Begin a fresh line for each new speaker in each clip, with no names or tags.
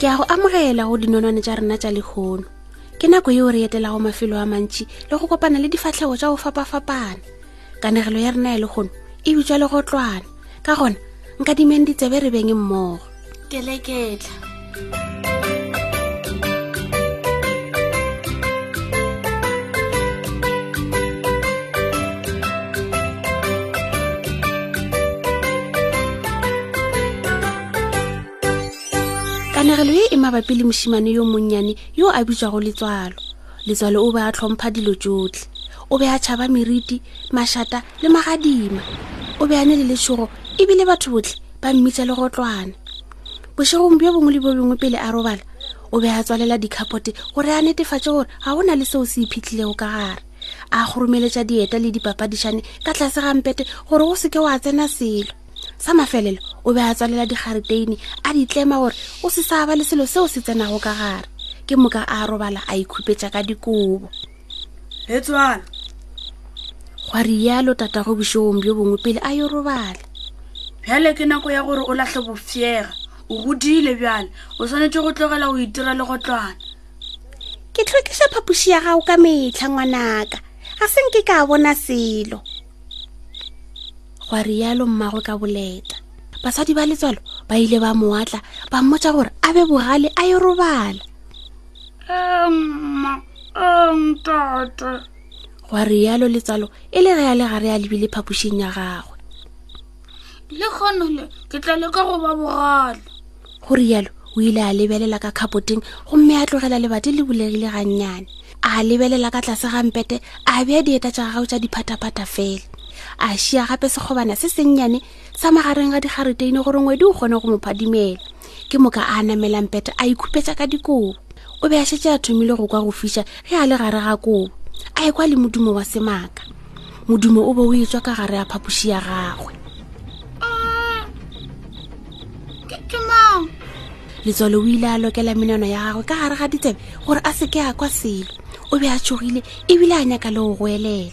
ke
a go amogela go dinonwane tša rena tša lekgono ke nako yeo re etelago mafelo a mantši le go kopana le difatlhego tša go fapafapana kanegelo ya rena ya lekgono e bitswa le go tlwana ka gona nka dimeng ditsebe re beng mmogo keleketla kanegelo ye e mabapi le mošimane yo monnyane yo a bitšwago letswalo letswalo o be a tlhompha dilo tšotlhe o be a tšhaba meriti mašata le magadima o be a ne le lešogo ebile batho botlhe ba mmitša legotlwana bošegong bjo bongwe le bjo bongwe pele a robala o be a tswalela dikhapote gore a netefatše gore ga go na le seo se iphitlhilego ka gare a goromeletša dieta le dipapadišane ka tlase ga mpete gore go seke wa tsena selo sa mafelelo o be a tswalela digariteine a di tlema gore o se sa ba le selo seo se tsenago ka gare ke moka a robala a ikhupetša ka dikobo
le tswana
gwa rialo tatago bošegong bjo bongwe pele a yo robale
bjale ke nako ya gore o latlhe bofjega o godile bjale o swanetše go tlogela go itira le go tlwana
ke tlhokiša phapoši ya gago ka metlha ngwanaka ga se nke ka bona selo gwa rialo mmagwe ka boleta basadi ba letswalo ba ile ba moatla ba mmotsa gore a be bogale a yo robala
um, ang tate
gwa rialo letsalo e le ge a le gare a lebile phapošing ya gagwe
le kgonole ke tla le ka go ba bogale
go rialo o ile a lebelela ka kgapoteng gomme a tlogela lebati le bulegile gannyane a lebelela ka tlase ga mpete a bea dieta tša gagao tša diphathaphata fela a šia gape sekgobana se sennyane sa magareng ga digareteine gore ngwedi o kgone go mo phadimela ke moka a namelang peta a ikhupetsa ka dikobo o be a šetse a thomile go kwa go fiša ge a le gare ga kobo a e kwa le modumo wa semaka modumo o be o etswa ka gare ya phapoši ya gagwe letswalo o ile a lokela menano ya gagwe ka gare ga ditsebe gore a seke a kwa selo o be a tšogile ebile a nyaka le go goelela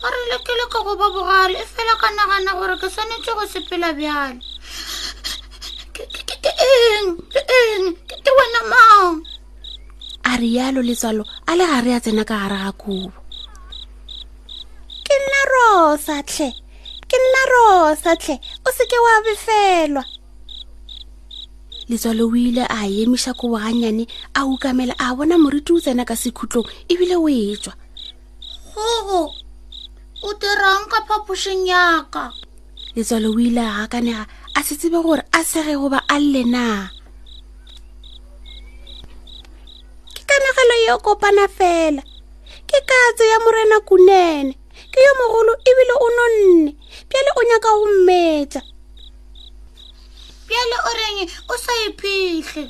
ba
re
lekele ka go ba bogale e fela ka nagana gore ke swanetse go sepela bjale ke eng ke eng ke wena mang
a rialo letswalo a le ga re a tsena ka gara ga kubo ke nna rosa tlhe ke nna rosa tlhe o seke wa befelwa letswalo o ile a emiša kobo gannyane a ukamela a bona moriti o tsena ka sekhutlong ebile o e tswa
gogo o dirang ka phapošeng yaka
letswalo o ile a gakanega a se tsebe gore a sege goba a lle na ke kanegelo ye kopana fela ke katse ya morena kunene ke yo mogolo ebile o nonne pjale o nyaka go mmetsa
pjale o reng o sa iphitlhe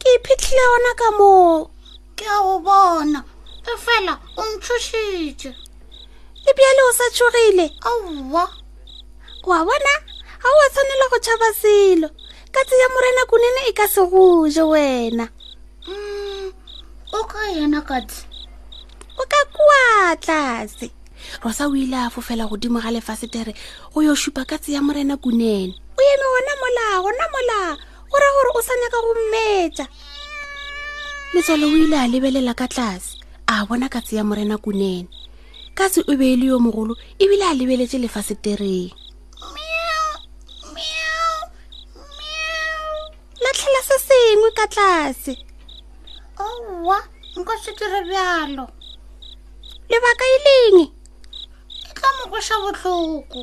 ke iphitlhile gona ka moo
ke a o bona efela o ntšhošitše
e bjale o sa tšhogile
aowa
wa bona ga wa tshwanela go tšhaba selo ka tse ya morena kunene e ka se goje wena
mm, o ka yena katse
o ka kua tlase rosa o ile a fofela godimo ga lefasetere go yo šupa katse ya morena kunene o eme gona mola gona mola o ra gore o sa nyaka go mmetša letswalo o ile a lebelela ka tlase a bona katse ya morena kunene katse o be e le yo mogolo ebile a lebeletse lefasetereng latlhela se sengwe ka tlase
owa nka se dire bjalo
lebaka e leng
e tla mogoša botlhoko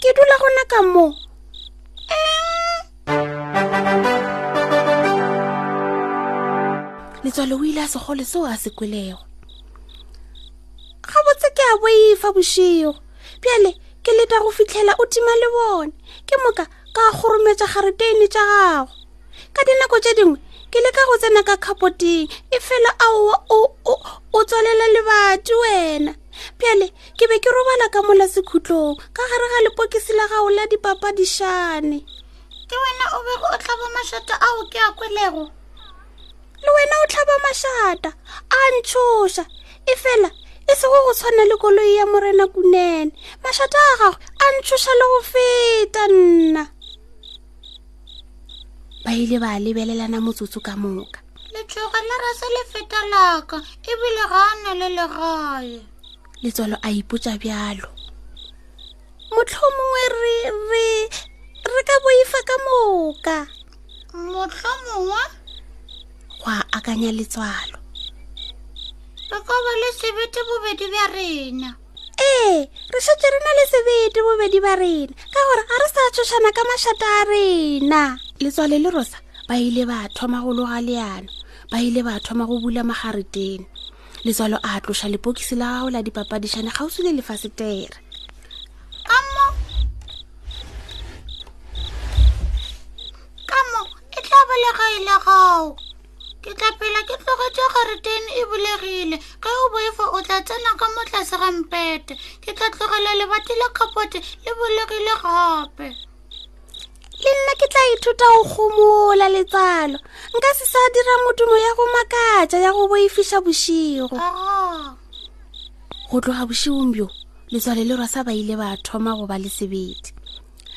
ke dula gona ka moo letswalo o ile a segole seo a se kwelego gabotse ke a boifa bošego bjale ke leta go fitlhela o tima le bone ke moka ka kgorometša gareteine tša gago ka dinako tše dingwe ke leka go tsena ka kgapoteng e fela aowa o tswalela lebati wena bjale ke be ke robala ka mola sekhutlong ka gare ga lepokisi la gago la dipapadišane
ke wena o bego o tlhaba mašata ao ke a kwelego
le wena o tlhaba mašata a ntšhoša e fela e sego go tshwana le koloi ya morena kunene mašata a gagwe a ntšhoša le go feta nna ba ile ba lebelelana motsotso ka moka
letšhoga le rase le feta laka ebile ga a na le legae
letswalo a ipotša bjalo motlho mongwe re re re ka boifa ka moka
motlho mongwe
gwa akanya letswalo
re ka ba le sebete bobedi bja rena
ee re šetse re na le sebete bobedi ba rena ka gore ga re sa tshošana ka mašata a rena letswale le rosa ba ile ba thoma go loga leano ba ile ba thoma go bula magaretene letswalo a tloša lepokisi la gago la dipapadišane kgauswi le lefasetere
kamo kamo e tla bolega e le gago ke tla pela ke tlogetše gore teni e bulegile ge o boefa o tla tsena ka mo tlase ga mpete ke tla tlogela lebati la khapote le bulegile gape
le nna ke tla ithuta go gomola letsalo nka se sa dira modumo ya go makatša ya go boifiša bošigo
ah.
go tloga bošigong bjo letswale le rosa ba ile ba thoma go ba le sebedi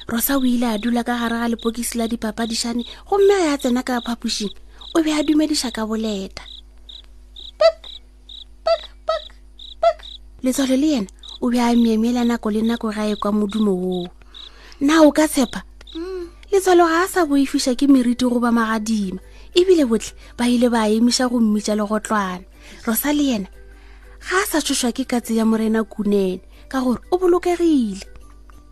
rosa o ile a dula ka gare ga lepokisi la dipapadišane gomme a ya tsena ka phapošing o be a dumediša ka boleta letswalo le yena o be a miamiela nako le nako ga e kwa modumo woo na o ka tshepa mm. letswalo ga a sa boifiša ke meriti goba magadima ebile botlhe ba ile ba emiša go mmitša le go tlwana rosa le yena ga a sa tšhošwa ke katse ya morena kunene ka gore o bolokegile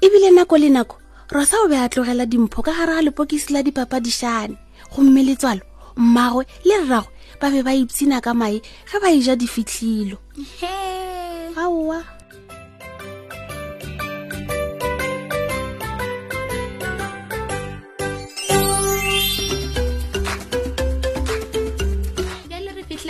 ebile nako le nako rosa o be a tlogela dimpho ka gare ga lepokisi la dipapadišane gomme letswalo mmagwe le rragwe ba be ba ipshina ka mae ge ba eja difitlhilo aowa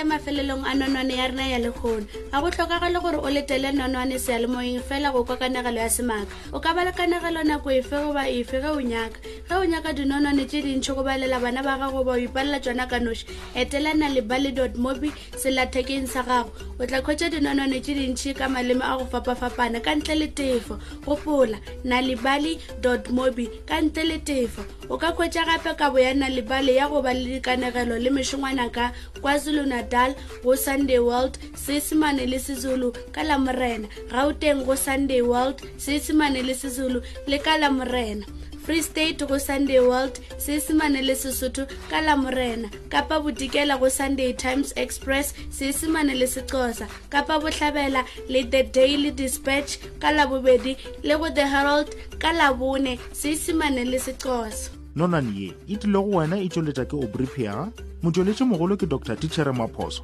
mafelelong a nonwane ya rena ya lekgono ga go tlhokagale gore o letele nonwane sealemoyeng fela go kwa kanegelo ya semaka o ka ba le kanegelo nako efe goba efe ge o nyaka ge o nyaka dinonwane tše dintšhi go balela bana ba gago ba o ipalela tsona ka noši etelana le bally dot mobi selathekeng sa gago o tla khwetša dinonwane tše dintšhi ka maleme a go fapafapana ka ntle le tefo gopola nalibali dot mobi ka ntle le tefo o ka khwetša gape kabo ya nalibali ya go ba le dikanegelo le mešongwana ka kwazulu natal go sunday world seesemane le sezulu ka la morena gauteng go sunday world seesemane le sezulu le ka la morena free state go sunday world seesemane le sesotho ka la morena kapa bodikela go sunday times express seesemane le sexosa kapa bohlabela le the daily dispatch ka la bobedi le go the herald ka la bone seesemane le sexosa
nonane ye e tlile go wena e tšweletša ke obripia motšweletši mogolo ke dr tichere maphoso